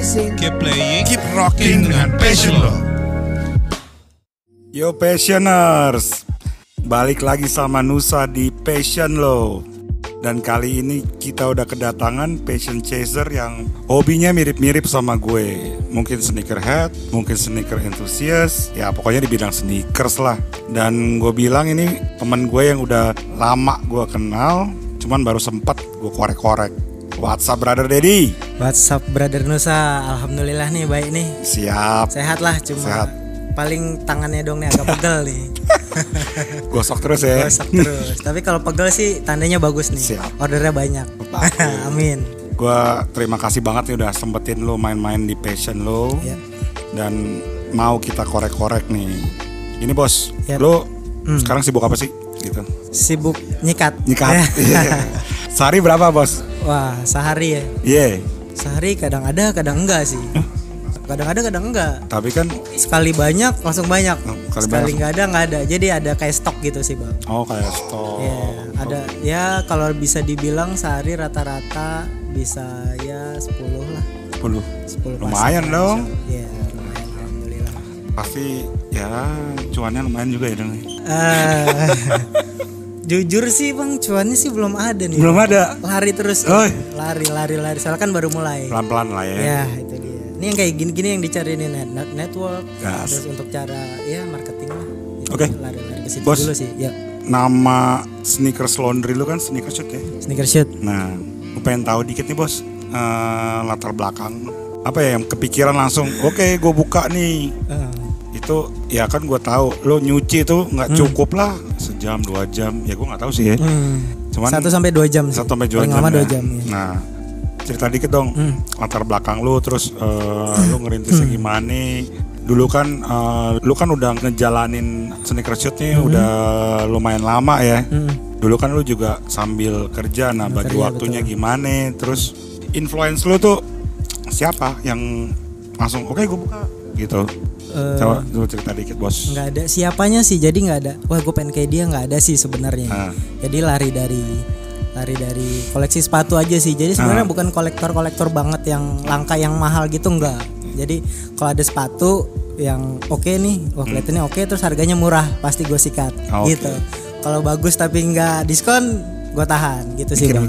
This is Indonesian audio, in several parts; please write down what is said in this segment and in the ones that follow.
amazing. Keep playing, keep rocking dengan passion lo. Yo Passioners, balik lagi sama Nusa di Passion lo. Dan kali ini kita udah kedatangan passion chaser yang hobinya mirip-mirip sama gue. Mungkin sneakerhead, mungkin sneaker enthusiast, ya pokoknya di bidang sneakers lah. Dan gue bilang ini temen gue yang udah lama gue kenal, cuman baru sempat gue korek-korek. What's up brother Dedi? WhatsApp Brother Nusa, alhamdulillah nih baik nih. Siap, Sehat lah cuma Sehat. paling tangannya dong nih agak pegel nih. gosok terus ya. Gosok terus. Tapi kalau pegel sih tandanya bagus nih. Siap. Ordernya banyak. Amin. Gue terima kasih banget nih udah sempetin lo main-main di passion lo Ya. dan mau kita korek-korek nih. Ini bos, Ya. lo Hmm. sekarang sibuk apa sih? Gitu. Sibuk nyikat. Nyikat. Iya. Sehari berapa bos? Wah, sehari ya. Iya. Sehari kadang ada, kadang enggak sih. Kadang ada, kadang enggak. Tapi kan, Sekali banyak, langsung banyak. Oh, sekali Sekali banyak. enggak ada, enggak ada. Jadi ada kayak stok gitu sih, Bang. oh kayak stok. Ya, ada ya kalau bisa dibilang sehari rata-rata bisa ya 10 lah. 10. 10 Lumayan pasang. dong. Iya, lumayan alhamdulillah. Pasti ya cuannya lumayan juga ya dong. Eh, jujur sih Bang, cuannya sih belum ada nih. Belum ada. Lari terus. Oh. Lari, lari, lari. Soalnya kan baru mulai. Pelan-pelan lah ya. Ya, itu dia. Ini yang kayak gini-gini yang dicari nih net, net- network. Gas. Terus untuk cara ya marketing lah. Oke. Lari-lari ke situ Bos. dulu sih. Ya, Nama sneakers laundry lu kan sneakers shoot ya? sneaker shoot. Nah, gue pengen tahu dikit nih bos eh, latar belakang apa ya yang kepikiran langsung. Oke, gue buka nih. Eh, Itu ya kan gue tahu lo nyuci itu nggak cukup lah sejam dua jam. Ya gue nggak tahu sih ya. hmm. Cuman Satu sampai dua jam. satu sampai dua jam. lama ya. dua jam. ya. Nah, cerita dikit dong Hmm. latar belakang lu terus eh, lu ngerintisnya gimana? Dulu kan eh, lu kan udah ngejalanin sneaker shoot nih udah lumayan lama ya. Hmm. Dulu kan lu juga sambil kerja, nah bagi kerja, waktunya gimana? Terus influence lu tuh siapa yang langsung oke gue buka gitu? Eh, Coba lu cerita dikit bos. nggak ada. Siapanya sih? Jadi nggak ada. Wah gue pengen kayak dia nggak ada sih sebenarnya. Ah. jadi lari dari lari dari koleksi sepatu aja sih. Jadi sebenarnya Ah. bukan kolektor kolektor banget yang langka yang mahal gitu enggak jadi kalau ada sepatu yang oke nih wah kelihatannya oke terus harganya murah pasti gue sikat. Ah, gitu. Kalau bagus tapi nggak diskon gue tahan gitu sih bang.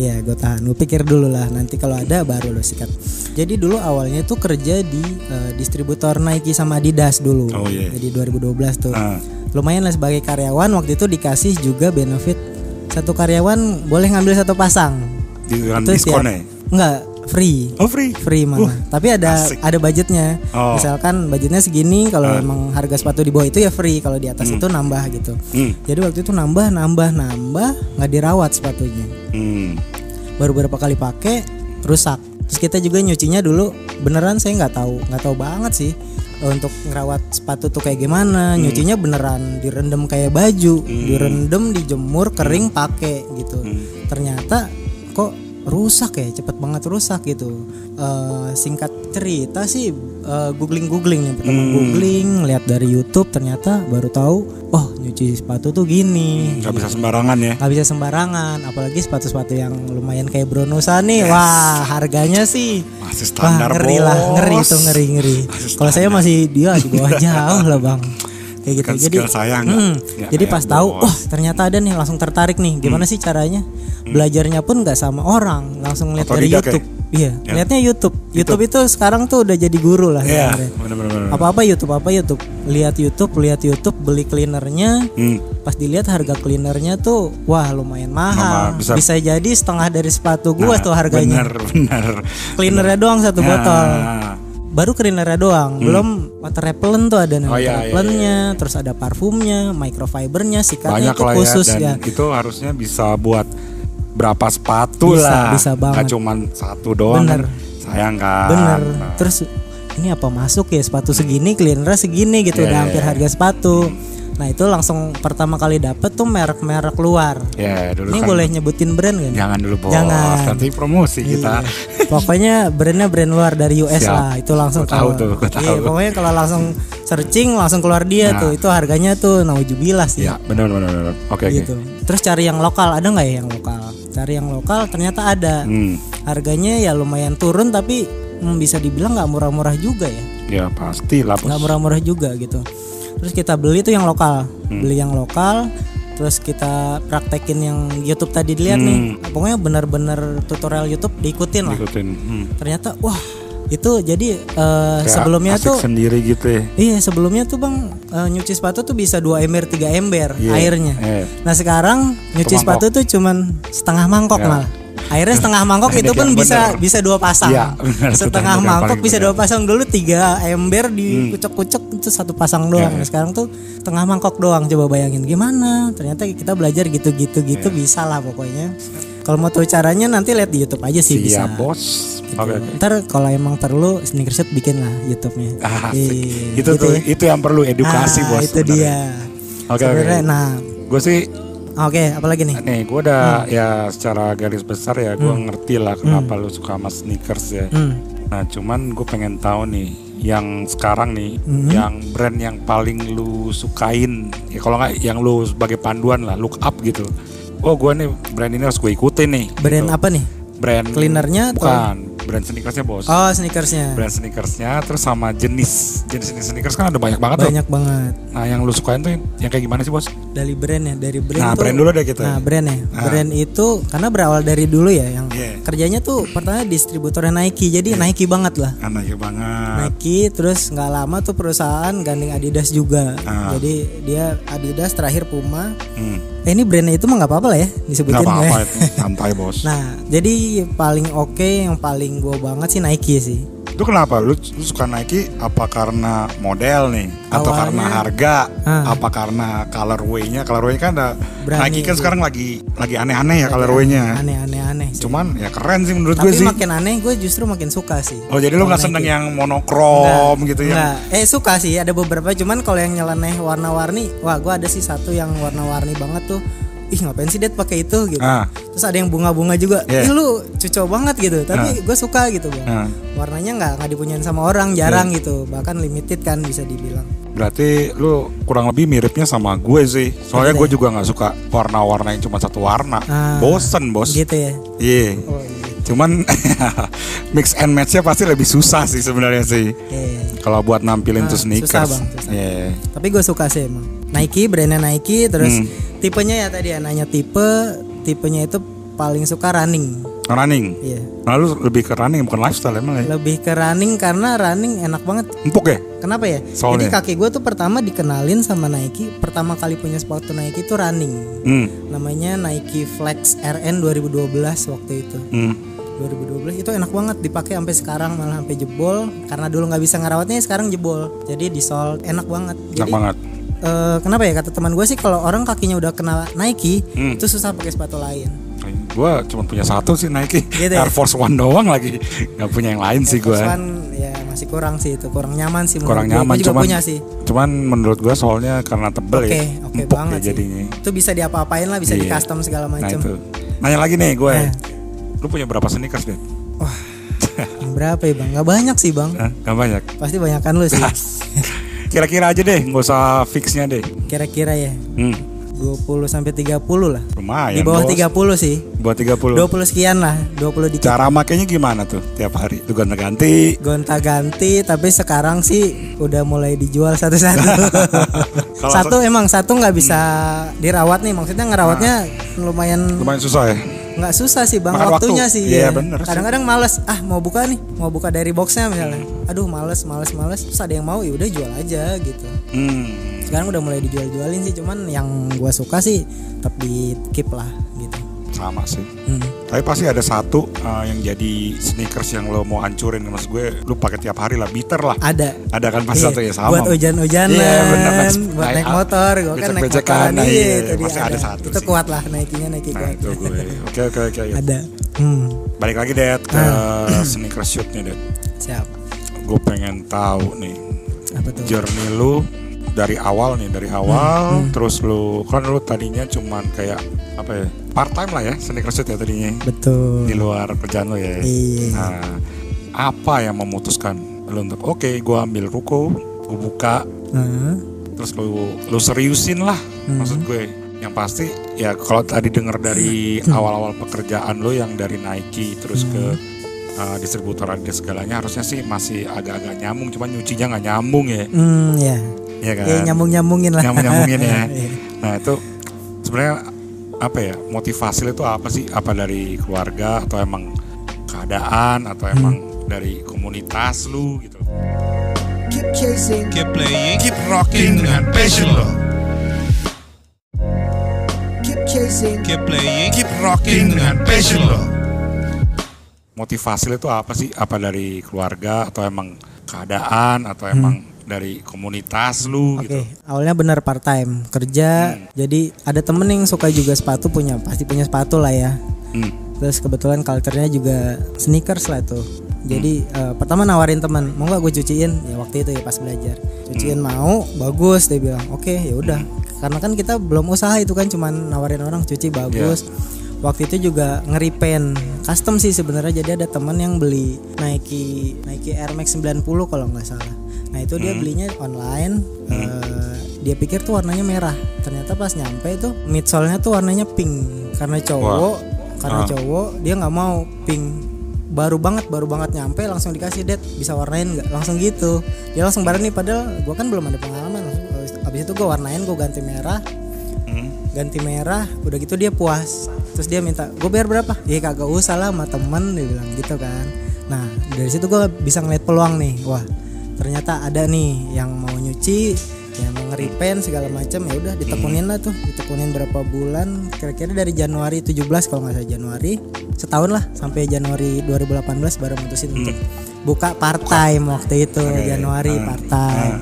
Iya, gue tahan. Gue pikir dulu lah. Nanti kalau ada baru lo sikat. Jadi dulu awalnya tuh kerja di eh, distributor Nike sama Adidas dulu. Oh, iya. Jadi 2012 tuh. Ah. Lumayan lah sebagai karyawan. Waktu itu dikasih juga benefit satu karyawan boleh ngambil satu pasang. Dengan Itu diskon ya? Enggak, free. Oh free. Free malah. Tapi ada asik. ada budgetnya. Oh. Misalkan budgetnya segini, kalau emang harga sepatu di bawah itu ya free. Kalau di atas itu nambah gitu. Hmm. Jadi waktu itu nambah, nambah, nambah, nggak dirawat sepatunya Hmm. baru beberapa kali pakai rusak terus kita juga nyucinya dulu beneran saya nggak tahu nggak tahu banget sih untuk ngerawat sepatu tuh kayak gimana nyucinya beneran direndam kayak baju direndam dijemur kering pakai gitu ternyata kok rusak ya cepet banget rusak gitu. Eh, singkat cerita sih googling googling nih pertama googling lihat dari YouTube ternyata baru tahu oh nyuci sepatu tuh gini. Gak bisa sembarangan ya? nggak bisa sembarangan apalagi sepatu-sepatu yang lumayan kayak Bronusa nih wah harganya sih Masih wah standar ngeri lah ngeri itu ngeri ngeri. Kalau saya masih dia di bawah jauh lah bang kayak gitu. Kan jadi skill saya nggak- hmm, jadi kayak pas tahu wah ternyata ada nih langsung tertarik nih. Gimana sih caranya? Belajarnya pun nggak sama orang. Langsung lihat dari? YouTube. Iya Ya. lihatnya YouTube. YouTube. Itu sekarang tuh udah jadi guru lah Iya, sebenarnya. bener-bener. apa apa YouTube apa YouTube. Lihat YouTube lihat YouTube beli cleanernya. Hmm. pas dilihat harga cleanernya tuh wah lumayan mahal. Mahal, bisa- bisa, jadi setengah dari sepatu gua Nah, tuh harganya. Bener, bener. cleanernya doang satu Nah. botol baru cleanernya doang belum water repellent tuh ada Hmm. Oh, iya, iya, repellentnya terus ada parfumnya microfibernya sikatnya Banyak itu ya, khusus dan ya, itu harusnya bisa buat berapa sepatu Bisa, lah. bisa banget. Nggak cuman satu doang. Bener. kan. Sayang kan. bener Nah, terus ini apa masuk ya sepatu segini cleanernya segini gitu Iya, udah iya, hampir iya. harga sepatu nah itu langsung pertama kali dapet tuh merek-merek luar Ya dulu ini kan. boleh nyebutin brand kan Jangan dulu bos. Jangan. Nanti promosi kita. Iya. Pokoknya brandnya brand luar dari US Siap. lah. Itu langsung Gua tahu kalau- tuh, gua tahu. Iya, pokoknya kalau langsung searching langsung keluar dia Nah. tuh. Itu harganya tuh naujubillah sih. ya benar benar benar. Oke oke. Gitu. Terus cari yang lokal, ada nggak ya yang lokal? Cari yang lokal ternyata ada. Hmm. Harganya ya lumayan turun tapi hmm, bisa dibilang nggak murah-murah juga ya Ya pasti lah nggak murah-murah juga gitu terus kita beli tuh yang lokal Hmm. beli yang lokal terus kita praktekin yang YouTube tadi dilihat Hmm. nih pokoknya bener-bener tutorial YouTube diikutin lah Ikutin. Hmm. ternyata wah itu jadi Kayak sebelumnya tuh sendiri gitu ya. iya sebelumnya tuh bang eh, nyuci sepatu tuh bisa 2 ember 3 ember Iya, airnya iya. nah sekarang nyuci sepatu tuh cuman setengah mangkok Ya. malah airnya setengah mangkok itu pun bisa bener. bisa dua pasang benar. Itu setengah mangkok bisa dua pasang dulu tiga ember dikucek-kucek itu satu pasang doang Ya. Sekarang tuh tengah mangkok doang coba bayangin gimana ternyata kita belajar gitu-gitu gitu Ya. bisa lah pokoknya kalau mau tahu caranya nanti lihat di YouTube aja sih bisa Siap bos. Oke oke. Ntar kalau emang perlu sneakershot bikin lah YouTube-nya. Ah. Iya, itu gitu tuh ya. itu yang perlu edukasi Ah, bos. Itu dia. Oke, Sebenarnya, oke. Nah, Gue sih oke, apalagi nih? nih gue udah ya secara garis besar ya gue ngerti lah kenapa lu suka sama sneakers ya. Hmm. Nah cuman gue pengen tahu nih yang sekarang nih Hmm. yang brand yang paling lu sukain ya kalau nggak yang lu sebagai panduan lah look up gitu. Oh gue nih brand ini harus gue ikutin nih. Brand gitu. apa nih? Brand Cleanernya atau- bukan brand sneakersnya bos. Oh, sneakersnya. Brand sneakersnya terus sama jenis jenis jenis sneakers kan ada banyak banget tuh. Banyak banget. Nah yang lu sukain tuh yang kayak gimana sih bos? Dari brand ya, dari brand Nah, tuh. brand dulu deh kita. Nah, brand ya. Ah. Brand itu karena berawal dari dulu ya yang Iya. kerjanya tuh pertama distributornya Nike. Jadi Nike banget lah. Anaknya banget. Nike terus nggak lama tuh perusahaan gandeng Adidas juga. Ah. Jadi dia Adidas terakhir Puma. Hmm. Eh ini brandnya itu mah nggak apa-apa lah ya disebutin. Gak apa-apa ya. itu, santai bos. Nah, jadi paling oke yang paling gue banget sih Nike sih. Itu kenapa? Lu, lu suka Nike apa karena model nih? Atau Awalnya- karena harga? Ah. Apa karena colorway-nya? Colorway kan ada Berani Nike kan sekarang lagi lagi aneh-aneh ya colorway-nya. Aneh-aneh aneh sih. Cuman ya keren sih menurut Tapi gue sih. makin aneh gue justru makin suka sih. Oh jadi lu nggak seneng Nike. yang monokrom gitu ya? Enggak. Eh suka sih ada beberapa cuman kalau yang nyeleneh warna-warni, wah gue ada sih satu yang warna-warni banget tuh. Ih ngapain sih Dad pakai itu gitu. Ah. Terus ada yang bunga-bunga juga. Yeah. Ih lu cucok banget gitu. Tapi gue suka gitu bang. Ah. Warnanya nggak nggak dipunyain sama orang, jarang gitu. Bahkan limited kan bisa dibilang. Berarti lu kurang lebih miripnya sama gue sih. Soalnya Gitu gue juga nggak suka warna-warna yang cuma satu warna. Ah. Bosen bos. Gitu ya. Iya. Oh iya. Cuman mix and matchnya pasti lebih susah sih sebenarnya sih. Iya. Kalau buat nampilin Ah, tuh susah, sneakers. Bang, susah. Iya. Tapi gue suka sih emang. Nike, brandnya Nike, terus Hmm. Tipenya ya tadi ya nanya tipe, tipenya itu paling suka running. Running. Iya. Lalu lebih ke running bukan lifestyle emang ya. Lebih ke running karena running enak banget. Empuk ya? Kenapa ya? Soalnya? Jadi kaki gue tuh pertama dikenalin sama Nike, pertama kali punya sepatu Nike itu running. Hmm. Namanya Nike Flex RN 2012 waktu itu. Hmm. 2012 itu enak banget dipakai sampai sekarang malah sampai jebol karena dulu nggak bisa ngerawatnya sekarang jebol. Jadi di sol enak banget. Enak Jadi banget. Eh, kenapa ya kata teman gue sih kalau orang kakinya udah kena Nike Hmm. itu susah pakai sepatu lain. Gue cuma punya satu sih Nike Gitu ya? Air Force One doang lagi Gak punya yang lain sih gue kan, ya masih kurang sih itu kurang nyaman sih Kurang gue. Gue nyaman juga cuman punya sih. Cuman menurut gue soalnya karena tebel Oke, ya oke Empuk banget ya sih. jadinya Itu bisa diapa-apain lah, bisa Iya. di custom segala Nah macam. itu Nanya lagi nih gue Eh. Lu punya berapa sneakers deh? Wah, berapa ya bang? Gak banyak sih bang. Hah? Gak banyak Pasti banyakan lu sih. Kira-kira aja deh Gak usah fixnya deh Kira-kira ya hmm. 20 sampai 30 lah. Lumayan Di bawah bos. 30 sih. Buat 30 20 sekian lah, 20 dikit. Cara makainya gimana tuh tiap hari? Tuh ganti-ganti Gonta-ganti tapi sekarang sih udah mulai dijual satu-satu. Satu emang satu nggak bisa dirawat nih, maksudnya ngerawatnya lumayan Lumayan susah ya nggak susah sih bang Makan waktunya waktu. sih. Iya, ya. bener sih. Kadang-kadang males, ah mau buka nih, mau buka dari boxnya misalnya. Aduh males, males, males. Terus ada yang mau ya udah jual aja gitu. Hmm Sekarang udah mulai dijual-jualin sih, cuman yang gua suka sih tetap di keep lah gitu. Sama sih Hmm. Tapi pasti ada satu uh, yang jadi sneakers yang lo mau hancurin Maksud gue lu pakai tiap hari lah Bitter lah Ada. Ada kan pasti Iya, satu ya sama Buat hujan-hujanan, Iya, bener, buat naik naik- motor, gue kan naik motoran nah, iya, iya, pasti ada satu Itu sih. kuat lah naikinya naiki Nah kuat. itu gue Oke oke oke. Ada. Hmm, Balik lagi Dad ke Ah. sneaker shootnya Dad siap. Gue pengen tahu nih Apa tuh? Journey lu dari awal nih dari Hmm, awal terus lu kan lu tadinya cuman kayak apa ya part time lah ya sneaker shoot ya tadinya Betul. di luar kerjaan lo ya. Iya. Nah, apa yang memutuskan lu untuk oke gua ambil ruko, gua buka, Nah, terus lu lu seriusin lah Hmm. maksud gue. Yang pasti ya kalau tadi denger dari Hmm. awal-awal pekerjaan lo yang dari Nike terus ke Hmm. uh, distributor ada segalanya harusnya sih masih agak-agak nyambung cuman nyucinya nggak nyambung ya Hmm, ya. Ya kan? Ya nyambung nyambungin lah. nyambung nyambungin ya. Iya. nah itu sebenarnya apa ya motivasi lu itu apa sih? Apa dari keluarga atau emang keadaan atau emang dari komunitas lu gitu? Keep chasing, Keep playing, keep rocking dengan passion lo. keep chasing, Keep playing, keep rocking dengan passion lo. motivasi itu apa sih? Apa dari keluarga atau emang keadaan atau emang dari komunitas lu Oke, gitu awalnya benar part time kerja. Jadi ada temen yang suka juga sepatu punya, pasti punya sepatu lah ya. Hmm. Terus kebetulan culture-nya juga sneakers lah tuh. Jadi eh, pertama nawarin teman, mau nggak gue cuciin? Ya waktu itu ya pas belajar. Cuciin mau, bagus dia bilang. Oke, ya udah. Karena kan kita belum usaha itu kan cuman nawarin orang cuci bagus. Waktu itu juga ngeripen custom sih sebenarnya. Jadi ada teman yang beli Nike Nike Air Max 90 kalau nggak salah. Nah itu dia belinya online. eh, dia pikir tuh warnanya merah. Ternyata pas nyampe itu midsole-nya tuh warnanya pink. Karena cowok, karena Ah. cowok dia nggak mau pink. Baru banget baru banget nyampe langsung dikasih det bisa warnain nggak? Langsung gitu. Dia langsung bareng nih padahal gua kan belum ada pengalaman. Abis, abis itu gua warnain gua ganti merah. Hmm. ganti merah udah gitu dia puas. Terus dia minta gue bayar berapa? Ya kagak usah lah sama temen dia bilang gitu kan. Nah dari situ gue bisa ngeliat peluang nih. Wah ternyata ada nih yang mau nyuci yang mau ngeripen segala macam. Ya udah ditekunin lah tuh. Ditekunin berapa bulan kira-kira dari Januari 17 kalau nggak salah Januari. Setahun lah sampai Januari 2018 baru mutusin untuk buka part time waktu itu Januari part time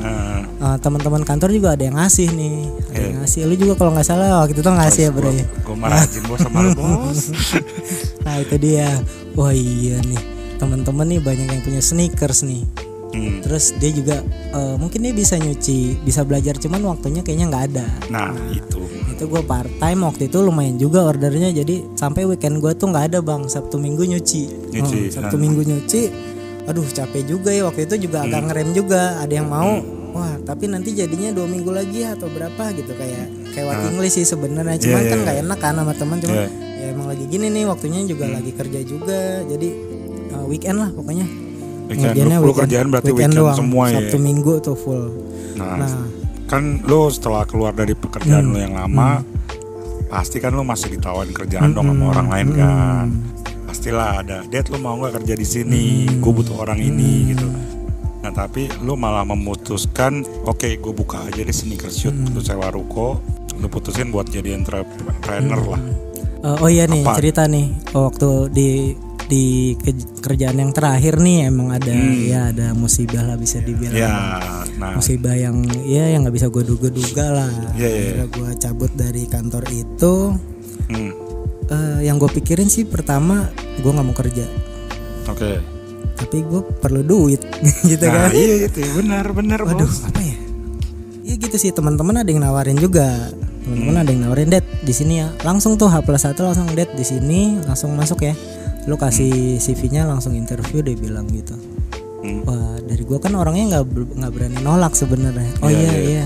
Ah, Eh, teman-teman kantor juga ada yang ngasih nih ada yang ngasih. Lu juga kalau nggak salah waktu itu ngasih ya bro ya? gue marajin bos sama lu bos. Nah itu dia. Wah iya nih. Teman-teman nih banyak yang punya sneakers nih Hmm. terus dia juga eh, mungkin dia bisa nyuci bisa belajar cuman waktunya kayaknya nggak ada. Nah itu. Itu gue part time waktu itu lumayan juga ordernya jadi sampai weekend gue tuh nggak ada bang. Sabtu minggu nyuci, Nyuci, Oh, sabtu ah. minggu nyuci aduh capek juga ya waktu itu juga agak ngerem juga ada yang mau. Wah tapi nanti jadinya dua minggu lagi atau berapa gitu kayak kayak working list sih sebenarnya cuman Iya, kan iya, nggak enak kan sama teman cuman Iya. ya emang lagi gini nih waktunya juga lagi kerja juga jadi uh, weekend lah pokoknya Weekend. Ngerjainnya Lu- lu kerjaan berarti weekend semua ya? sabtu minggu tuh full. Nah, nah. kan lu setelah keluar dari pekerjaan lu yang lama pasti kan lu masih ditawarin kerjaan dong sama orang lain kan? Pastilah ada Dad lu mau nggak kerja di sini? Gue butuh orang ini gitu. Nah tapi lu malah memutuskan oke gue buka aja di sneaker shoot lu sewa ruko. Lu putusin buat jadi entrepreneur lah. Uh, oh iya nih Apa? cerita nih waktu di di ke- kerjaan yang terakhir nih emang ada ya ada musibah lah bisa dibilang. Hmm. ya nah. Musibah yang ya yang nggak bisa gue duga-duga lah. Iya, iya. Akhirnya gue cabut dari kantor itu. Hmm, eh, yang gue pikirin sih pertama gue nggak mau kerja. Oke. Tapi gue perlu duit gitu nah kan? iya itu benar benar Waduh bos. apa ya? Iya gitu sih. Teman-teman ada yang nawarin juga. Teman-teman Hmm. ada yang nawarin det di sini ya. Langsung tuh H plus satu langsung det di sini. Langsung masuk ya lu kasih CV-nya langsung interview dia bilang gitu. Hmm. wah dari gua kan orangnya nggak nggak berani nolak sebenarnya. Oh Iya, iya iya. iya,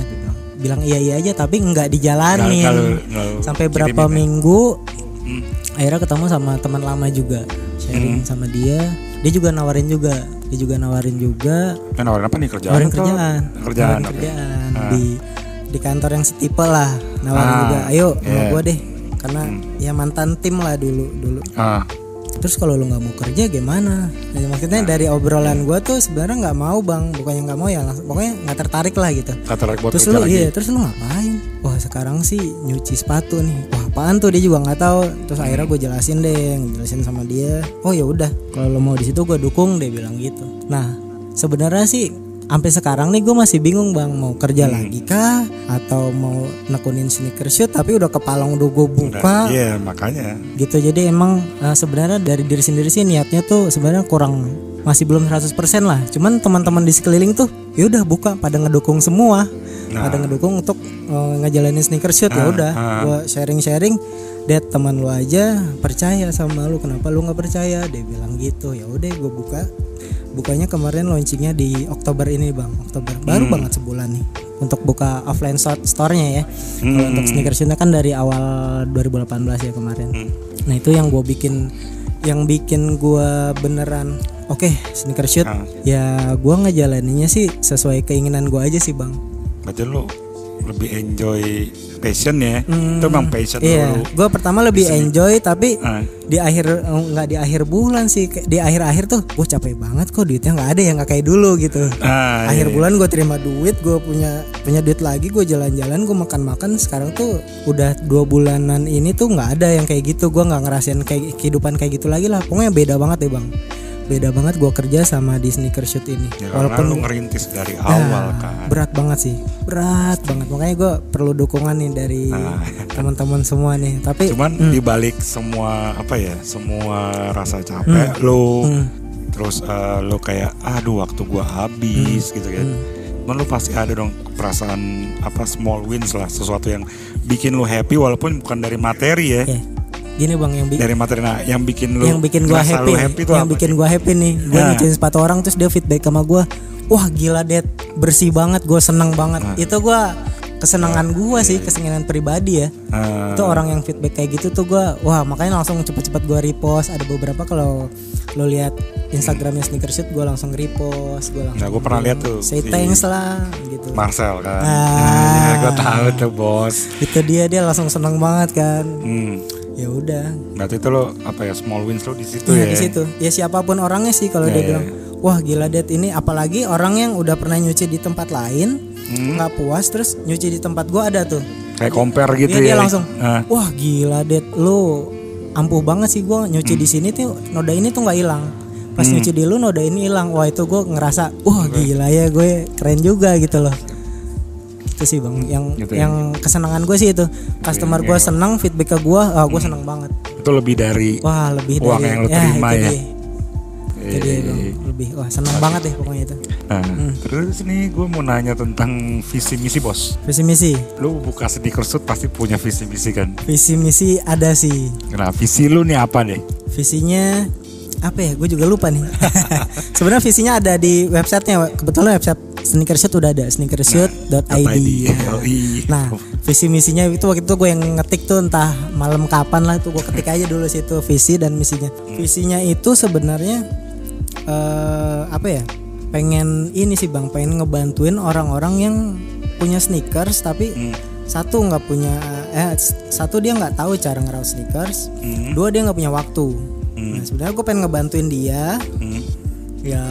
bilang. iya iya aja tapi nggak dijalanin. Nggak sampai berapa ya? minggu Hmm. akhirnya ketemu sama teman lama juga. Sharing sama dia. Dia juga nawarin juga. Dia juga nawarin juga. Eh, nawarin apa nih? Kerjaan nawarin kerjaan. kerjaan nawarin kerjaan. Ah. di di kantor yang setipe lah. Nawarin Ah, juga ayo sama. Hmm. gua deh. Karena ya mantan tim lah dulu dulu. Ah terus kalau lu nggak mau kerja gimana? Jadi maksudnya Nah. dari obrolan gua tuh sebenarnya nggak mau bang. Bukannya nggak mau ya langsung pokoknya nggak tertarik lah gitu. Kata buat terus lu lagi? iya terus lu ngapain? Wah sekarang sih nyuci sepatu nih. Wah apaan tuh? Dia juga nggak tahu. Terus Hmm. akhirnya gue jelasin deh jelasin sama dia. Oh ya udah. Kalau lo mau di situ gue dukung dia bilang gitu. Nah sebenarnya sih sampai sekarang nih gue masih bingung bang. Mau kerja Hmm. lagi kah? Atau mau nekunin sneaker shoot tapi udah kepalong udah gue buka. Iya makanya. Gitu. Jadi emang eh, sebenarnya dari diri sendiri sih niatnya tuh sebenarnya kurang masih belum 100% lah. Cuman teman-teman di sekeliling tuh ya udah buka pada ngedukung semua. Pada ngedukung untuk eh, ngejalanin sneaker shoot ya udah. gua sharing-sharing Dad teman lu aja percaya sama lu. Kenapa lu nggak percaya? Dia bilang gitu. Ya udah gue buka. Bukanya kemarin launchingnya di Oktober ini bang. Oktober baru banget sebulan nih untuk buka offline store- store-nya ya. Kalau untuk sneaker shoot kan dari awal 2018 ya kemarin. Nah itu yang gue bikin yang bikin gua beneran oke sneaker shoot Ah. ya gua ngejalaninnya sih sesuai keinginan gua aja sih bang Berarti lu lebih enjoy passion ya. Itu emang passion iya lu. gua pertama lebih enjoy tapi Ah. di akhir oh, nggak di akhir bulan sih di akhir-akhir tuh gue capek banget kok duitnya nggak ada yang nggak kayak dulu gitu Ah, akhir iya. bulan gue terima duit gue punya punya duit lagi gue jalan-jalan gue makan-makan sekarang tuh udah dua bulanan ini tuh nggak ada yang kayak gitu gue nggak ngerasain kayak kehidupan kayak gitu lagi lah pokoknya beda banget deh bang beda banget gue kerja sama di sneaker shoot ini Ya, karena lu ngerintis dari awal Nah, kan. berat banget sih berat banget makanya gue perlu dukungan nih dari teman-teman semua nih tapi Nah. Cuman hmm. dibalik semua apa ya, semua rasa capek lu, Hmm. terus eh, lu kayak aduh waktu gua habis Hmm. gitu kan. Cuman lu pasti ada dong perasaan apa small wins lah, sesuatu yang bikin lu happy walaupun bukan dari materi ya. ya, gini bang yang Dari materi nah yang bikin lu yang bikin gua happy, happy yang apa bikin gua happy nih gua Nah. nyuciin sepatu orang terus dia feedback sama gua wah gila det bersih banget gue seneng banget Nah. itu gua kesenangan gua sih kesenangan pribadi ya Ah, itu orang yang feedback kayak gitu tuh gua wah makanya langsung cepet-cepet gua repost ada beberapa kalau lo lihat Instagramnya sneaker shoot gua langsung repost gua langsung Nah, gua pernah lihat tuh say si- thanks lah gitu Marcel kan. Ah. ya, gua tahu tuh bos. itu dia dia langsung seneng banget kan Hmm. Ya udah Berarti itu lo apa ya small wins lo di situ Iya ya. di situ. Ya siapa pun orangnya sih kalau Iya, dia iya, bilang, wah gila det ini apalagi orang yang udah pernah nyuci di tempat lain Hmm. nggak puas terus nyuci di tempat gua ada tuh. Kayak compare gitu Iya, ya. dia langsung, Ah. wah gila det lu ampuh banget sih gua nyuci Hmm. di sini tuh noda ini tuh nggak hilang. Pas nyuci di lu noda ini hilang. Wah itu gua ngerasa, wah gila ya gue keren juga gitu loh. Itu sih bang, yang Gitu ya. yang kesenangan gue sih itu. Customer gua senang, feedback ke gua, ah gue seneng banget. Itu lebih dari Wah lebih Uang dari yang lu ya, terima ya. dia. Itu dia, Bang. lebih wah senang banget deh pokoknya itu. Nah, Hmm. terus nih gue mau nanya tentang visi misi bos. Visi misi, Lu buka sneaker shoot pasti punya visi misi kan? visi misi ada sih. Nah, visi lu nih apa deh? Visinya apa ya? Gue juga lupa nih. Sebenarnya visinya ada di websitenya. Kebetulan website sneaker shoot udah ada sneakershoot.id. .id. Nah, Yoi. Nah, visi misinya itu waktu itu gue yang ngetik tuh entah malam kapan lah tuh gue ketik aja dulu situ visi dan misinya. Visinya itu sebenarnya eh apa ya? Pengen ini sih bang, pengen ngebantuin orang-orang yang punya sneakers tapi satu nggak punya eh satu dia nggak tahu cara ngerawat sneakers, dua dia nggak punya waktu. Nah sebenarnya gue pengen ngebantuin dia Hmm. ya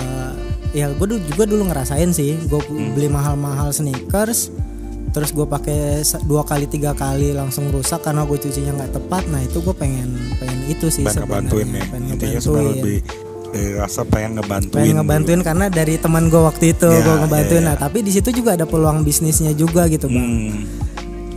ya gue dulu juga dulu ngerasain sih gue beli mahal-mahal sneakers terus gue pakai dua kali tiga kali langsung rusak karena gue cucinya nggak tepat nah itu gue pengen pengen itu sih Pengen ngebantuin sebenarnya ya. pengen Intinya sebenarnya ngebantuin lebih dari rasa pengen ngebantuin. pengen ngebantuin karena dari teman gue waktu itu Ya, gue ngebantuin ya, ya. nah tapi di situ juga ada peluang bisnisnya juga gitu bang Hmm.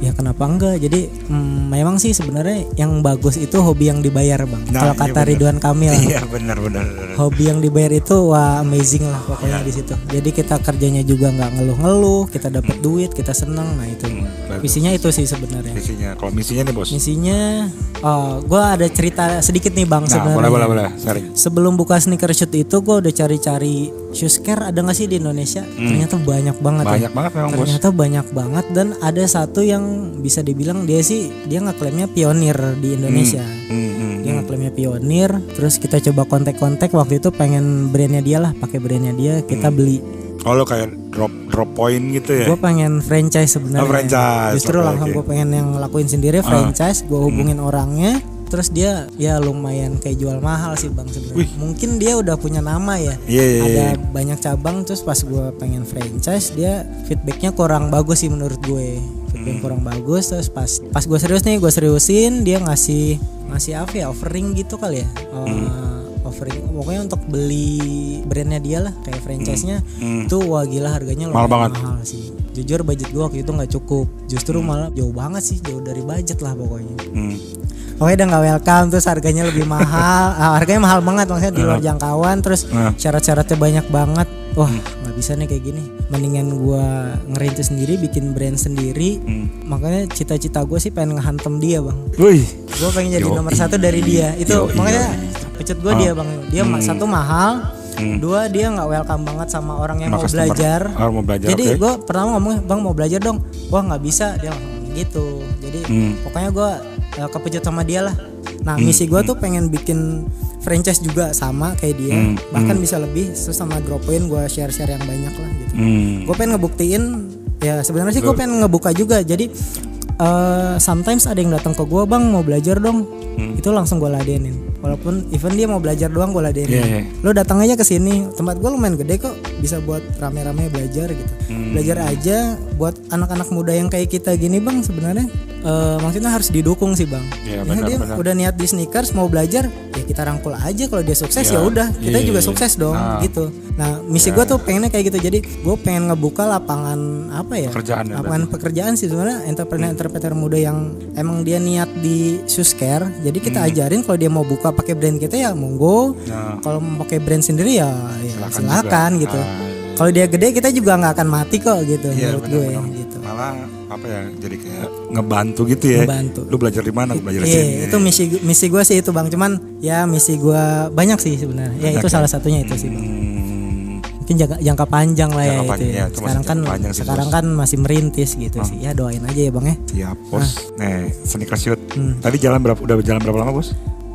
Ya kenapa enggak jadi mm, memang sih sebenarnya yang bagus itu hobi yang dibayar bang Nah, kalau iya kata bener. Ridwan Kamil Iya benar benar. hobi yang dibayar itu wah amazing lah pokoknya di situ. Jadi kita kerjanya juga nggak ngeluh-ngeluh, kita dapat duit, kita seneng. Nah itu Hmm, bagus. visinya itu sih sebenarnya. Misinya, kalau misinya nih bos. Misinya, oh, gue ada cerita sedikit nih bang Nah, sebenarnya. boleh boleh boleh. Sharing. Sebelum buka sneaker shoot itu gue udah cari-cari shoes care ada nggak sih di Indonesia? Ternyata banyak banget. ya. Hmm. Banyak banget memang bos. Ternyata banyak banget dan ada satu yang bisa dibilang dia sih dia ngeklaimnya pionir di Indonesia. Hmm, hmm, Dia ngeklaimnya pionir, terus kita coba kontak-kontak waktu itu pengen brandnya dia lah, pakai brandnya dia, kita Hmm. beli. Oh lo kayak drop drop point gitu ya? Gue pengen franchise sebenarnya. Oh, franchise, Justru oke, langsung oke. gue pengen yang ngelakuin sendiri Ah. franchise, gue hubungin Hmm. orangnya, terus dia ya lumayan kayak jual mahal sih bang sebenarnya. Mungkin dia udah punya nama ya. Iya iya Ada iya. banyak cabang, terus pas gue pengen franchise, dia feedbacknya kurang bagus sih menurut gue. Feedback Hmm. kurang bagus, terus pas pas gue serius nih, gue seriusin, dia ngasih ngasih apa ya offering gitu kali ya. Eh, Hmm. Offering pokoknya untuk beli brandnya dia lah kayak franchise-nya Hmm. itu wah gila harganya Mahal banget. mahal sih jujur budget gua waktu itu nggak cukup justru malah jauh banget sih jauh dari budget lah pokoknya Hmm. Pokoknya udah nggak welcome terus harganya lebih mahal Ah, harganya mahal banget maksudnya di luar jangkauan terus Nah. syarat-syaratnya banyak banget wah nggak bisa nih kayak gini mendingan gua ngerintis sendiri bikin brand sendiri Hmm. makanya cita-cita gue sih pengen ngehantem dia bang Wih. gue pengen jadi Yoi. nomor satu dari dia itu Yoi, makanya. Pecut gue dia bang. Dia ma- satu mahal Hmm. dua dia nggak welcome banget sama orang yang mau belajar. Oh, mau belajar, jadi oke. gue pertama ngomong bang mau belajar dong. Wah nggak bisa dia ngomong gitu. Jadi Hmm. pokoknya gue kepecut sama dia lah. Nah misi gue tuh pengen bikin franchise juga sama kayak dia. Hmm, bahkan bisa lebih terus sama drop point gue share share yang banyak lah gitu. Hmm. gue pengen ngebuktiin ya sebenarnya sih gue pengen ngebuka juga. Jadi eh sometimes ada yang datang ke gue bang mau belajar dong. Hmm. itu langsung gue ladenin. Walaupun even dia mau belajar doang gue ladenin. Iya, iya. lo datang aja ke sini. Tempat gue lumayan gede kok. Bisa buat rame-rame belajar gitu. Hmm. belajar aja buat anak-anak muda yang kayak kita gini bang sebenarnya eh, maksudnya harus didukung sih bang Iya, Ya, benar, dia benar. udah niat di sneakers mau belajar ya kita rangkul aja kalau dia sukses Iya. ya udah kita Iya, juga iya. sukses dong Nah. gitu nah misi gue tuh pengennya kayak gitu jadi gue pengen ngebuka lapangan apa ya Pekerjaan ya, lapangan pekerjaan sih sebenarnya entrepreneur entrepreneur muda yang emang dia niat di shoes care jadi kita Hmm. ajarin kalau dia mau buka pakai brand kita ya monggo Nah. kalau mau pakai brand sendiri ya, ya Silakan silakan, juga. gitu Ah, kalau dia gede kita juga nggak akan mati kok gitu Iya menurut gue benar-benar. gitu Malah apa ya jadi kayak ngebantu gitu ya. Ngebantu. Lu belajar di mana? Belajar di Iya, sini. itu misi misi gue sih itu bang. Cuman ya misi gue banyak sih sebenarnya. Ya itu ya? salah satunya itu sih bang. Hmm, Mungkin jangka, jangka panjang lah ya Jangka itu. panjang, ya. ya, itu sekarang kan panjang sih, sekarang Bos. Ah. kan masih merintis gitu sih. Ya doain aja ya bang ya. siap bos. Nih sneaker shoot. Hmm. Tadi jalan berapa? Udah jalan berapa lama bos?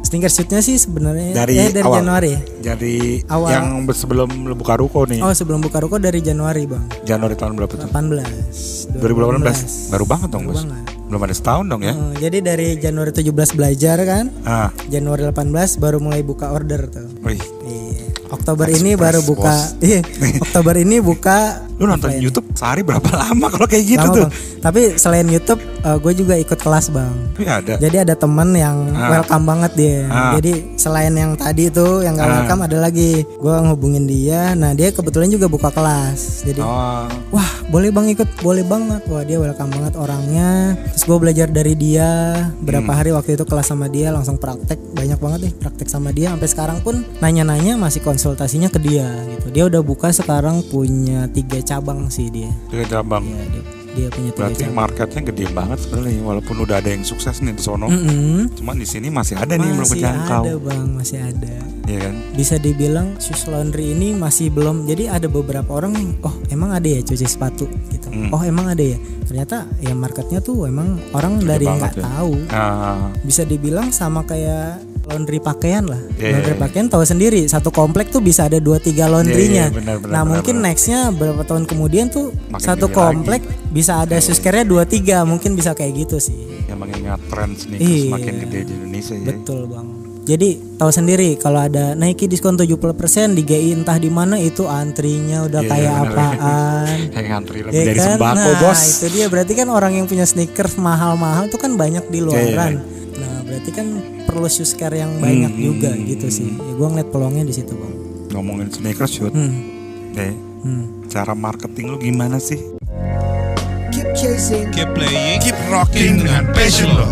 Sneaker shootnya sih sebenarnya Dari eh, dari awal. Januari. Jadi Awal. yang sebelum lu buka ruko nih. Oh sebelum buka ruko dari Januari bang. Januari tahun berapa tuh? 18. 2018. Baru banget dong Baru bos. banget. Belum ada setahun dong ya. Eh, jadi dari Januari 17 belajar kan. Ah, Januari 18 baru mulai buka order tuh. wih. Iya. Oktober ini Express, baru buka. Iya. Oktober ini buka. Lu nonton ini? YouTube sehari berapa lama kalau kayak gitu Lama, tuh? Bang. Tapi selain YouTube, gue juga ikut kelas bang. Tapi ada. Jadi ada temen yang Ah. welcome banget dia. Ah. Jadi selain yang tadi itu yang gak Ah. welcome ada lagi. Gue ngehubungin dia. Nah dia kebetulan juga buka kelas. Jadi Oh, wah boleh bang ikut, boleh banget. Wah dia welcome banget orangnya. Terus gue belajar dari dia. Berapa Hmm. hari waktu itu kelas sama dia langsung praktek. Banyak banget deh praktek sama dia. Sampai sekarang pun nanya-nanya masih konsultasinya ke dia gitu. Dia udah buka sekarang punya tiga cabang sih dia. dia cabang. Ya, dia, dia punya tiga Berarti cabang. marketnya gede banget sebenarnya walaupun udah ada yang sukses nih di sono. Mm-mm. Cuman di sini masih ada nih yang belum Masih ada bang, masih ada. Iya kan? Bisa dibilang shoes laundry ini masih belum. Jadi ada beberapa orang yang, oh emang ada ya cuci sepatu gitu. Hmm. Oh emang ada ya. Ternyata ya marketnya tuh emang orang Gede dari nggak ya. tahu. Nah, Bisa dibilang sama kayak laundry pakaian lah. Iya, laundry iya, pakaian tahu sendiri satu komplek tuh bisa ada dua tiga laundrynya. Iya, iya, benar, benar, nah benar, mungkin benar. nextnya berapa tahun kemudian tuh Makin satu komplek bisa ada shoes care-nya dua tiga mungkin bisa kayak gitu sih. yang mengingat tren sneakers Iya. semakin gede di Indonesia ya. Betul bang. Jadi tahu sendiri kalau ada Nike diskon 70% di GI entah di mana itu antrinya udah Iya, kayak bener. apaan. Kayak ngantri lebih Ya dari kan? sembako nah, bos. itu dia berarti kan orang yang punya sneakers mahal-mahal itu kan banyak di Iya, luaran. Nah, berarti kan perlu shoes care yang banyak Hmm, juga hmm, gitu sih. Ya gua ngeliat peluangnya di situ, Bang. Ngomongin sneakers shoot, Hmm. eh, Hmm. cara marketing lu gimana sih? Keep chasing, Keep playing, keep rocking dengan passion lo.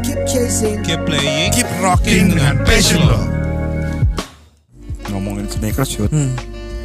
keep chasing, Keep playing, keep rocking dengan passion lo. Ngomongin sneakers shoot, Hmm.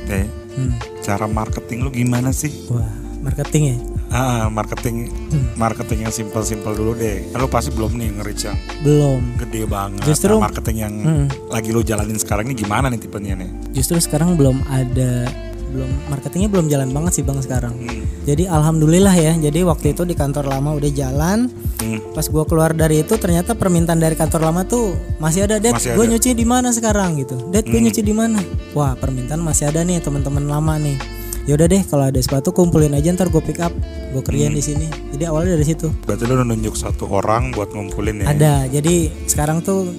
eh, Hmm. cara marketing lu gimana sih? Wah, marketing ya? Ah, marketing, Hmm. marketing yang simpel-simpel dulu deh. Kan lu pasti belum nih nge-reach yang Belum. gede banget. Justru- Nah, marketing yang Hmm. lagi lu jalanin sekarang ini gimana nih tipenya nih? Justru sekarang belum ada belum marketingnya belum jalan banget sih bang sekarang. Hmm. Jadi alhamdulillah ya. Jadi waktu itu di kantor lama udah jalan. Hmm. Pas gua keluar dari itu ternyata permintaan dari kantor lama tuh masih ada. Dad, gue nyuci di mana sekarang gitu. Dad, gue Hmm. nyuci di mana? Wah permintaan masih ada nih teman-teman lama nih. Yaudah deh kalau ada sepatu kumpulin aja ntar gue pick up, gue kerjain Hmm. di sini. Jadi awalnya dari situ. Berarti lu nunjuk satu orang buat ngumpulin ya? Ada. Jadi sekarang tuh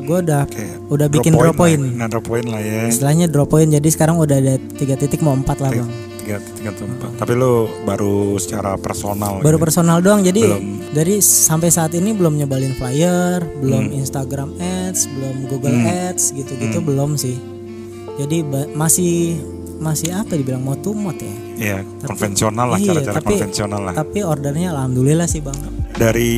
gue udah Kayak udah bikin drop point. lah. Nah, drop point lah ya. Istilahnya drop point. Jadi sekarang udah ada tiga titik mau empat lah bang. Tiga, tiga, tempat. Tapi lu baru secara personal. baru gitu. personal doang jadi Belum. Hmm. dari sampai saat ini belum nyebalin flyer belum Instagram ads belum Google ads gitu-gitu Hmm. belum sih jadi masih masih apa dibilang mau tumot ya Iya, konvensional lah, Iya, cara-cara tapi- konvensional lah. tapi ordernya alhamdulillah sih bang Dari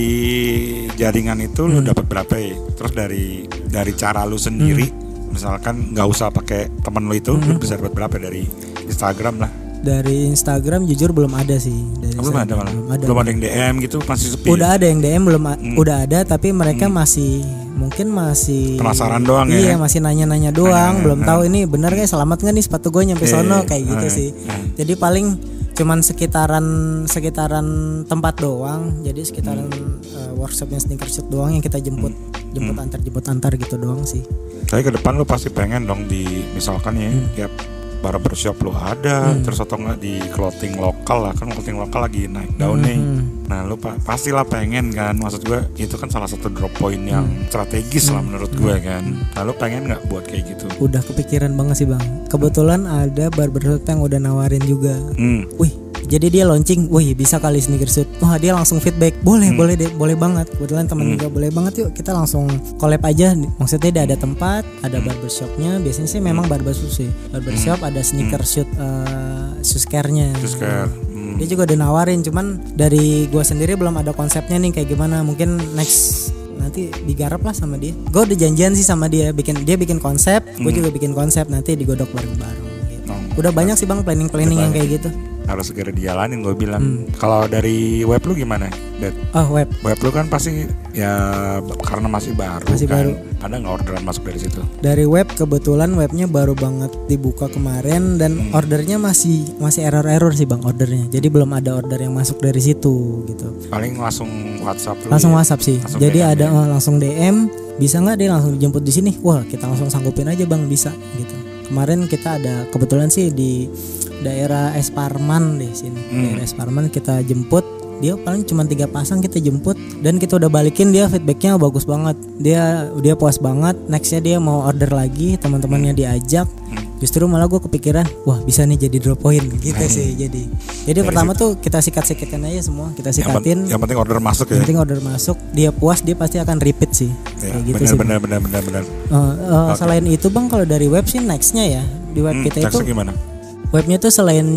jaringan itu Hmm. lu dapat berapa ya? Terus dari dari cara lu sendiri, Hmm. misalkan nggak usah pakai temen lu itu, lu bisa dapat berapa dari Instagram lah? Dari Instagram jujur belum ada sih. Dari belum ada malah. Belum ada. Belum ada yang DM gitu masih sepi. Udah ada yang DM belum Hmm. udah ada tapi mereka masih mungkin masih Penasaran doang ya? Iya, masih nanya-nanya doang, Nanya-nanya, belum tahu ini bener gak selamat nggak nih sepatu gue nyampe Iya, sono iya. kayak gitu Ah, sih. ah. Jadi paling cuman sekitaran sekitaran tempat doang. Jadi sekitaran Hmm. eh, workshopnya sneaker shoot doang yang kita jemput jemput Hmm. antar jemput antar gitu doang sih. Tapi ke depan lu pasti pengen dong di misalkan ya Hmm. tiap barbershop lu ada terus atau enggak di clothing lokal lah kan clothing lokal lagi naik daun nih. Hmm. Nah lu pa- pastilah pengen kan maksud gue itu kan salah satu drop point yang Hmm. strategis lah menurut gue kan. Nah lu pengen nggak buat kayak gitu? Udah kepikiran banget sih bang. Kebetulan ada barbershop yang udah nawarin juga. Hmm. Wih, jadi dia launching, wih bisa kali sneaker shoot. Wah dia langsung feedback, boleh, boleh deh, boleh banget. Kebetulan temen juga boleh banget yuk kita langsung collab aja. Maksudnya dia ada tempat, ada barbershopnya. Biasanya sih memang barbershop sih. Barbershop ada sneaker shoot, uh, shoes care-nya. Terus kayak hmm, Dia juga udah nawarin, cuman dari gua sendiri belum ada konsepnya nih kayak gimana. Mungkin next nanti digarap lah sama dia. Gue udah janjian sih sama dia, bikin dia bikin konsep, gue juga bikin konsep nanti digodok bareng-bareng. Gitu. Oh, Udah banyak sih bang planning-planning yang kayak gitu. Harus segera dijalanin gue bilang. Hmm. Kalau dari web lu gimana? Dad? Oh web, Web lu kan pasti ya karena masih baru Masih kan. baru. Ada nggak orderan masuk dari situ? dari web kebetulan webnya baru banget dibuka kemarin dan Hmm. ordernya masih masih error-error sih bang ordernya. Jadi belum ada order yang masuk dari situ gitu. Paling langsung WhatsApp lu. Langsung ya? WhatsApp sih. Langsung Jadi DM ada ya? oh, langsung DM. Bisa nggak dia langsung dijemput di sini? Wah kita langsung sanggupin aja bang bisa gitu. Kemarin kita ada kebetulan sih di daerah Esparman deh sini. Hmm. Daerah Esparman kita jemput. Dia paling cuma tiga pasang kita jemput dan kita udah balikin dia feedbacknya bagus banget. Dia dia puas banget. Nextnya dia mau order lagi teman-temannya Hmm. diajak. Justru malah gue kepikiran, wah bisa nih jadi drop point gitu sih. Jadi jadi pertama tuh kita sikat-sikatkan aja semua, kita Yang, pen- sikatin. yang penting order masuk ya. Yang penting order masuk, dia puas dia pasti akan repeat sih. Ya, Kayak gitu benar, sih. benar benar benar benar. Eh, eh, Selain itu bang, kalau dari web sih nextnya ya di web Hmm, kita itu gimana? Webnya tuh selain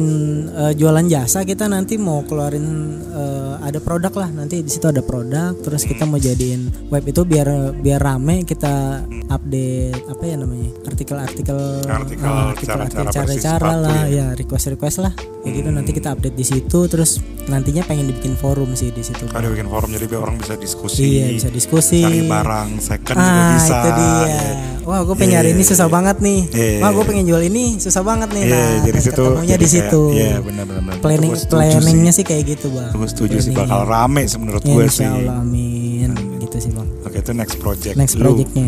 eh, jualan jasa kita nanti mau keluarin eh, ada produk lah nanti di situ ada produk terus kita mau jadiin web itu biar biar rame kita update apa ya namanya artikel-artikel Artikel, eh, cara-cara bersih cara-cara lah ya. ya request-request lah kayak gitu nanti kita update di situ terus nantinya pengen dibikin forum sih di situ Ada bikin forum jadi biar orang bisa diskusi. iya bisa diskusi Cari barang second juga ah bisa. itu dia ya. Wah gue pengen nyari ini Iya, susah iya. banget nih Iya. wah gue pengen jual ini susah banget nih Iya, nah jadi situ ketemunya jadi di situ Iya, benar benar benar. planning planningnya sih. sih kayak gitu bang Gue setuju sih bakal rame sih menurut Ya, gue sih. Allah amin gitu sih bang Oke itu next project. next lu. projectnya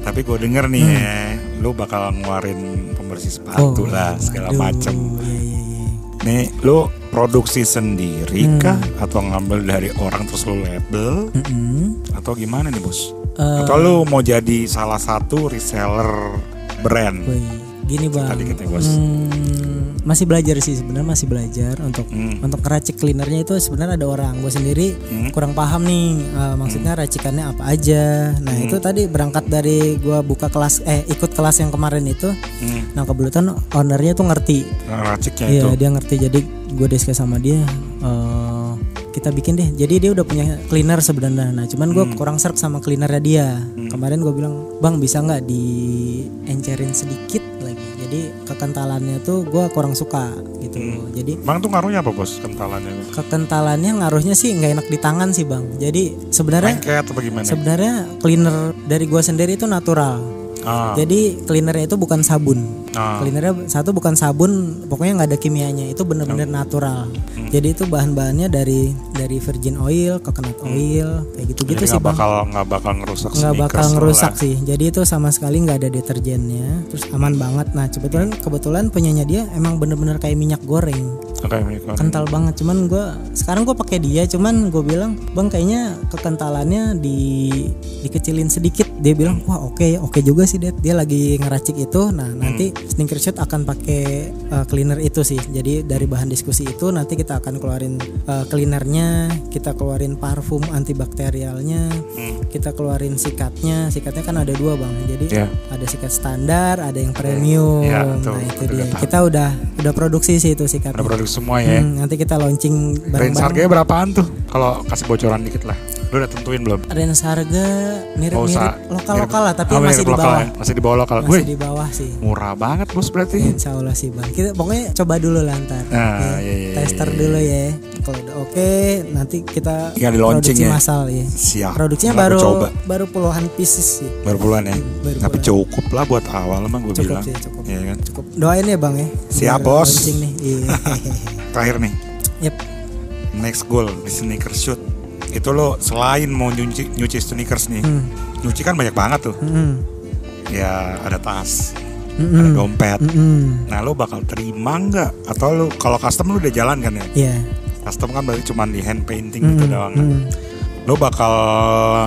Tapi gue denger nih ya, lu bakal ngeluarin pembersih sepatu lah segala Oh, waduh, macem. iya iya iya Nih lu produksi sendiri Hmm. kah atau ngambil dari orang terus lu label Mm-mm. atau gimana nih bos? Eh, atau lu mau jadi salah satu reseller brand? gini bang Tadi katanya, Bos. Hmm, masih belajar sih sebenarnya masih belajar untuk Hmm. untuk ngeracik cleanernya itu sebenarnya ada orang gue sendiri Hmm. kurang paham nih eh, maksudnya racikannya apa aja nah Hmm. itu tadi berangkat dari gue buka kelas eh ikut kelas yang kemarin itu Hmm. nah kebetulan ownernya tuh ngerti Raciknya Iya itu. dia ngerti jadi gue diskus sama dia eh, kita bikin deh. Jadi dia udah punya cleaner sebenarnya. Nah cuman gue Hmm. kurang serk sama cleanernya dia. Kemarin gue bilang bang bisa nggak di encerin sedikit lagi? Jadi kekentalannya tuh gue kurang suka gitu. Hmm. jadi Bang tuh ngaruhnya apa bos kentalannya? kekentalannya ngaruhnya sih nggak enak di tangan sih bang. Jadi sebenarnya Lengket atau bagaimana? sebenarnya cleaner dari gue sendiri itu natural. Ah, jadi cleanernya itu bukan sabun ah. Cleanernya satu bukan sabun, pokoknya nggak ada kimianya. Itu bener-bener natural. Jadi itu bahan-bahannya dari dari virgin oil, coconut oil, kayak gitu-gitu sih nggak bakal nggak bakal ngerusak Nggak bakal ngerusak lah. sih. Jadi itu sama sekali nggak ada deterjennya, terus aman banget. Nah kebetulan kebetulan punyanya dia emang bener-bener kayak minyak goreng, Oke, baik. kental banget. Cuman gue sekarang gue pakai dia, cuman gue bilang bang kayaknya kekentalannya di dikecilin sedikit. Dia bilang wah oke oke juga sih Dad. Dia lagi ngeracik itu. Nah nanti sneaker shoot akan pakai uh, cleaner itu sih. Jadi dari bahan diskusi itu nanti kita akan keluarin uh, cleanernya, kita keluarin parfum antibakterialnya, kita keluarin sikatnya. Sikatnya kan ada dua bang. Jadi Iya. ada sikat standar, ada yang premium. Iya, tuh, nah itu udah dia. Kita udah udah produksi sih itu sikatnya. Ada produk semua ya. Hmm, nanti kita launching Range harganya berapaan tuh? Kalau kasih bocoran dikit lah. Lu udah tentuin belum? range harga mirip-mirip usah. lokal-lokal lah tapi Oh, masih di lokal bawah ya? Masih di bawah lokal. masih Wih, di bawah sih murah banget bos berarti. Insya Allah sih bang kita pokoknya coba dulu lah ntar Ah, Ya, iya, iya, tester iya, dulu ya kalau udah oke nanti kita Tinggal di produksi ya. massal ya Siap. produksinya aku baru coba. baru puluhan pieces sih Baru puluhan ya. baru Tapi puluhan. cukup lah buat awal emang gue cukup bilang. sih cukup Iya kan? cukup doain ya bang ya Siap, bos. nih iya Terakhir nih, Yep. next goal di sneaker shoot. Itu lo selain mau nyuci, nyuci sneakers nih, Hmm. nyuci kan banyak banget tuh. Mm-mm. Ya ada tas, Mm-mm. ada dompet. Mm-mm. Nah lo bakal terima nggak? Atau lo kalau custom lo udah jalan kan ya? Iya. Custom kan berarti cuma di hand painting gitu Mm-mm. doang. kan? Mm. Lo bakal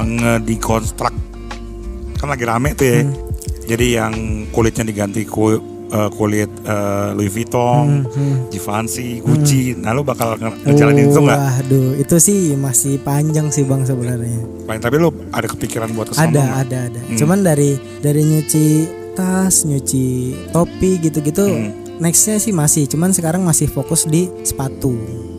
ngedeconstruct kan lagi rame tuh ya. Hmm. Jadi yang kulitnya diganti ku- eh, kulit eh, Louis Vuitton, Hmm. Givenchy, Gucci. Nah lo bakal nge- ngejalanin itu nggak? Waduh, itu sih masih panjang sih bang sebenarnya. Paling tapi lo ada kepikiran buat ke sana Ada, nggak? ada, ada. Hmm. Cuman dari dari nyuci tas, nyuci topi gitu-gitu, Hmm. nextnya sih masih. Cuman sekarang masih fokus di sepatu.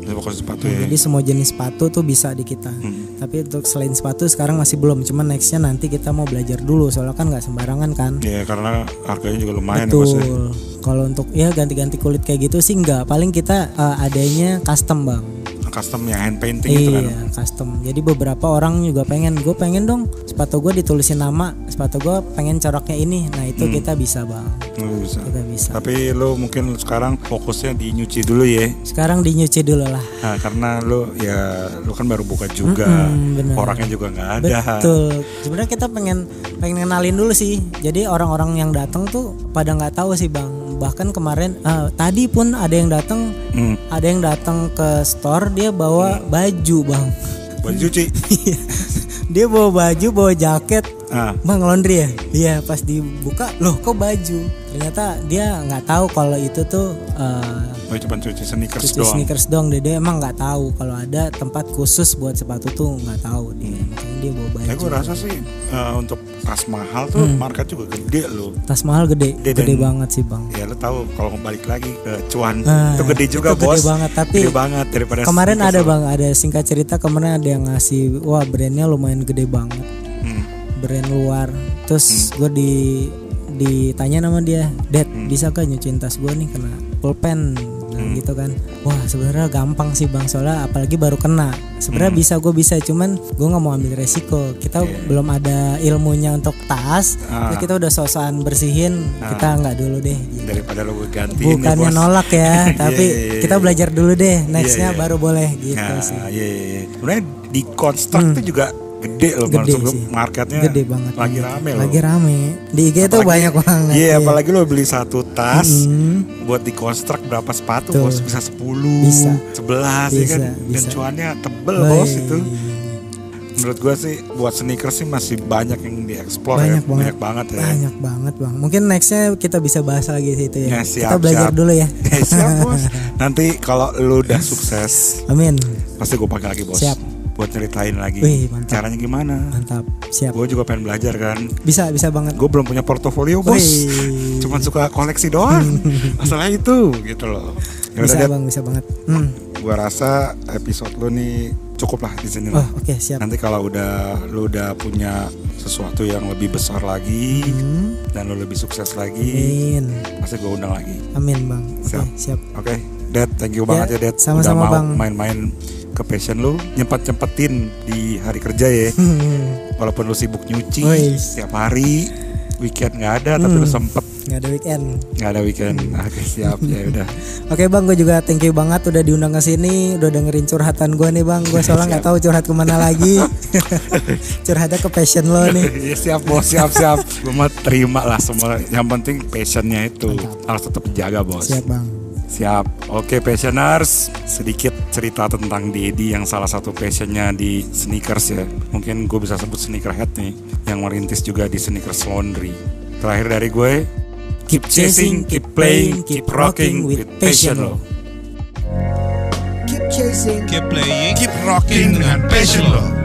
Jadi fokus sepatu ya. Jadi semua jenis sepatu tuh bisa di kita. Hmm. Tapi untuk selain sepatu sekarang masih belum. Cuman nextnya nanti kita mau belajar dulu. Soalnya kan nggak sembarangan kan. Ya karena harganya juga lumayan ya ya. Betul. Kalau untuk ya ganti-ganti kulit kayak gitu sih nggak. Paling kita eh, adanya custom bang. Custom yang hand painting itu kan. Iya, custom. Jadi beberapa orang juga pengen, gue pengen dong sepatu gue ditulisin nama, sepatu gue pengen coraknya ini. Nah itu Hmm. kita bisa bang, Lo bisa. kita bisa. Tapi lo mungkin sekarang fokusnya di nyuci dulu ya. Sekarang dinyuci dulu lah. Nah, karena lo ya lo kan baru buka juga. Mm-mm, bener. Orangnya juga nggak ada. Betul. Sebenarnya kita pengen pengen kenalin dulu sih. Jadi orang-orang yang datang tuh pada nggak tahu sih bang. Bahkan kemarin eh, tadi pun ada yang datang, Hmm. ada yang datang ke store dia bawa baju bang. Buat cuci. dia bawa baju, bawa jaket, Ah, Bang laundry ya? Iya pas dibuka loh kok baju Ternyata dia nggak tahu kalau itu tuh eh, mau cuma cuci sneakers cuci doang. sneakers dia, dia emang nggak tahu kalau ada tempat khusus buat sepatu tuh nggak tahu dia makanya dia bawa baju Ya gue rasa sih eh, untuk tas mahal tuh market juga gede loh. tas mahal gede Gede gede, dan- banget sih bang. Ya lo tahu kalau balik lagi ke cuan Nah, itu gede juga itu bos. gede banget, tapi gede banget daripada kemarin ada bang ada singkat cerita kemarin ada yang ngasih wah brandnya lumayan gede banget. Hmm. brand luar. Terus gue di ditanya nama dia Dad Hmm. bisa gak nyuciin tas gue nih kena pulpen nah, gitu kan wah sebenarnya gampang sih bang soalnya apalagi baru kena sebenarnya Hmm. bisa gue bisa cuman gue nggak mau ambil resiko kita Iya. belum ada ilmunya untuk tas Ah. terus kita udah sosokan bersihin Ah. kita nggak dulu deh gitu. daripada lo ya, bukannya bos. nolak ya tapi Iya, iya, kita iya. belajar dulu deh nextnya iya. baru boleh gitu Nah, sih iya, iya, iya. Sebenarnya di construct tuh juga gede loh. Gede gue sih. marketnya gede banget lagi rame loh. lagi rame di IG tuh Apalagi- banyak banget Iya, apalagi lo beli satu tas Hmm. buat dikonstruk berapa sepatu Tuh. bos bisa 10, Bisa. 11 ya kan. Bisa, Dan bisa. cuannya tebel Woi. bos itu. Menurut gua sih buat sneakers sih masih banyak yang dieksplor banyak ya. banget Banyak banget ya. banyak banget bang mungkin nextnya kita bisa bahas lagi itu Ya, ya, siap, kita belajar siap. dulu ya Eh, siap bos. Nanti kalau lu udah sukses, amin pasti gue pakai lagi bos. Siap. Buat ceritain lagi. Wih, mantap. Caranya gimana? mantap siap Gue juga pengen belajar kan. bisa bisa banget Gue belum punya portofolio bos. Wih. Cuman suka koleksi doang. Masalah itu gitu loh. Ya bisa bang bisa banget hmm. Gua rasa episode lu nih cukup lah di sini oh oke siap Nanti kalau udah lu udah punya sesuatu yang lebih besar lagi Hmm. dan lu lebih sukses lagi, amin pasti gue undang lagi. amin bang Siap. siap Oke, Dad, thank you banget ya, Dad. sama-sama, Bang. main-main ke passion lu, nyempet-nyempetin di hari kerja ya. Walaupun lu sibuk nyuci Wih. setiap hari, weekend nggak ada, tapi lu Hmm. sempet nggak ada weekend nggak ada weekend. Oke, siap ya udah. Oke bang, gue juga thank you banget udah diundang ke sini, udah dengerin curhatan gue nih bang. Gue soalnya nggak tahu curhat ke mana lagi. Curhatnya ke passion lo nih. Ya, siap bos, siap siap. Gue mah terima lah semua. Yang penting passionnya itu harus tetap dijaga bos. Siap bang. Siap. Oke passioners, sedikit cerita tentang Dedi yang salah satu passionnya di sneakers ya. Mungkin gue bisa sebut sneakerhead nih, yang merintis juga di sneakers laundry. Terakhir dari gue, keep chasing, keep playing, keep rocking with passion lo. Keep chasing. Keep playing, keep rocking dengan passion lo.